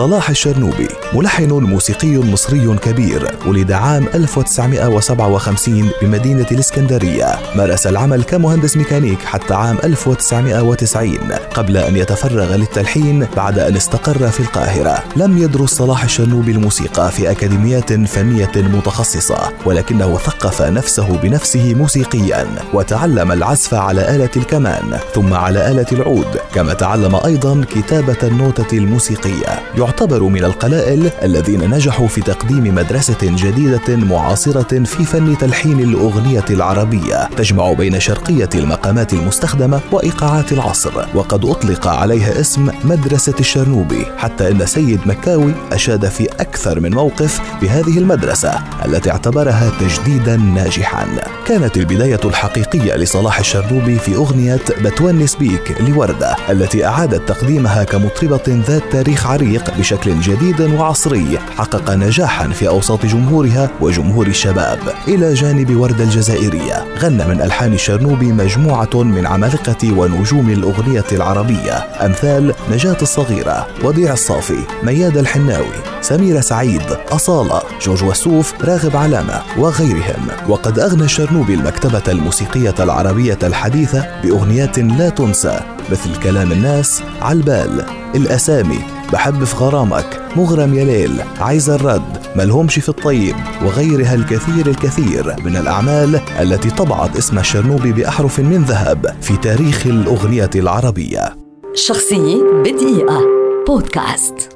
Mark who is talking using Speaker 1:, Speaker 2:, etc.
Speaker 1: صلاح الشرنوبي ملحن موسيقي مصري كبير ولد عام 1957 بمدينة الإسكندرية. مارس العمل كمهندس ميكانيك حتى عام 1990 قبل أن يتفرغ للتلحين بعد أن استقر في القاهرة. لم يدرس صلاح الشرنوبي الموسيقى في أكاديميات فنية متخصصة ولكنه ثقف نفسه بنفسه موسيقيا وتعلم العزف على آلة الكمان ثم على آلة العود كما تعلم أيضا كتابة النوتة الموسيقية. يعتبر من القلائل الذين نجحوا في تقديم مدرسة جديدة معاصرة في فن تلحين الأغنية العربية. تجمع بين شرقية المقامات المستخدمة وإيقاعات العصر وقد أطلق عليها اسم مدرسة الشرنوبي حتى أن سيد مكاوي أشاد في أكثر من موقف بهذه المدرسة التي اعتبرها تجديدا ناجحا. كانت البداية الحقيقية لصلاح الشرنوبي في أغنية بتونس بيك لوردة التي أعادت تقديمها كمطربة ذات تاريخ عريق بشكل جديد وعصري حقق نجاحا في أوساط جمهورها وجمهور الشباب. إلى جانب ورده الجزائريه غنى من ألحان الشرنوبي مجموعة من عمالقة ونجوم الأغنية العربية. أمثال نجاة الصغيرة وديع الصافي مياد الحناوي سميرة سعيد أصالة جورج وسوف راغب علامة وغيرهم. وقد أغنى الشرنوبي المكتبة الموسيقية العربية الحديثة بأغنيات لا تنسى مثل كلام الناس عالبال الأسامي بحب في غرامك مغرم يا ليل عايز الرد ملهمش في الطيب وغيرها الكثير الكثير من الأعمال التي طبعت اسم الشرنوبي بأحرف من ذهب في تاريخ الأغنية العربية.
Speaker 2: شخصية بدقيقة. بودكاست.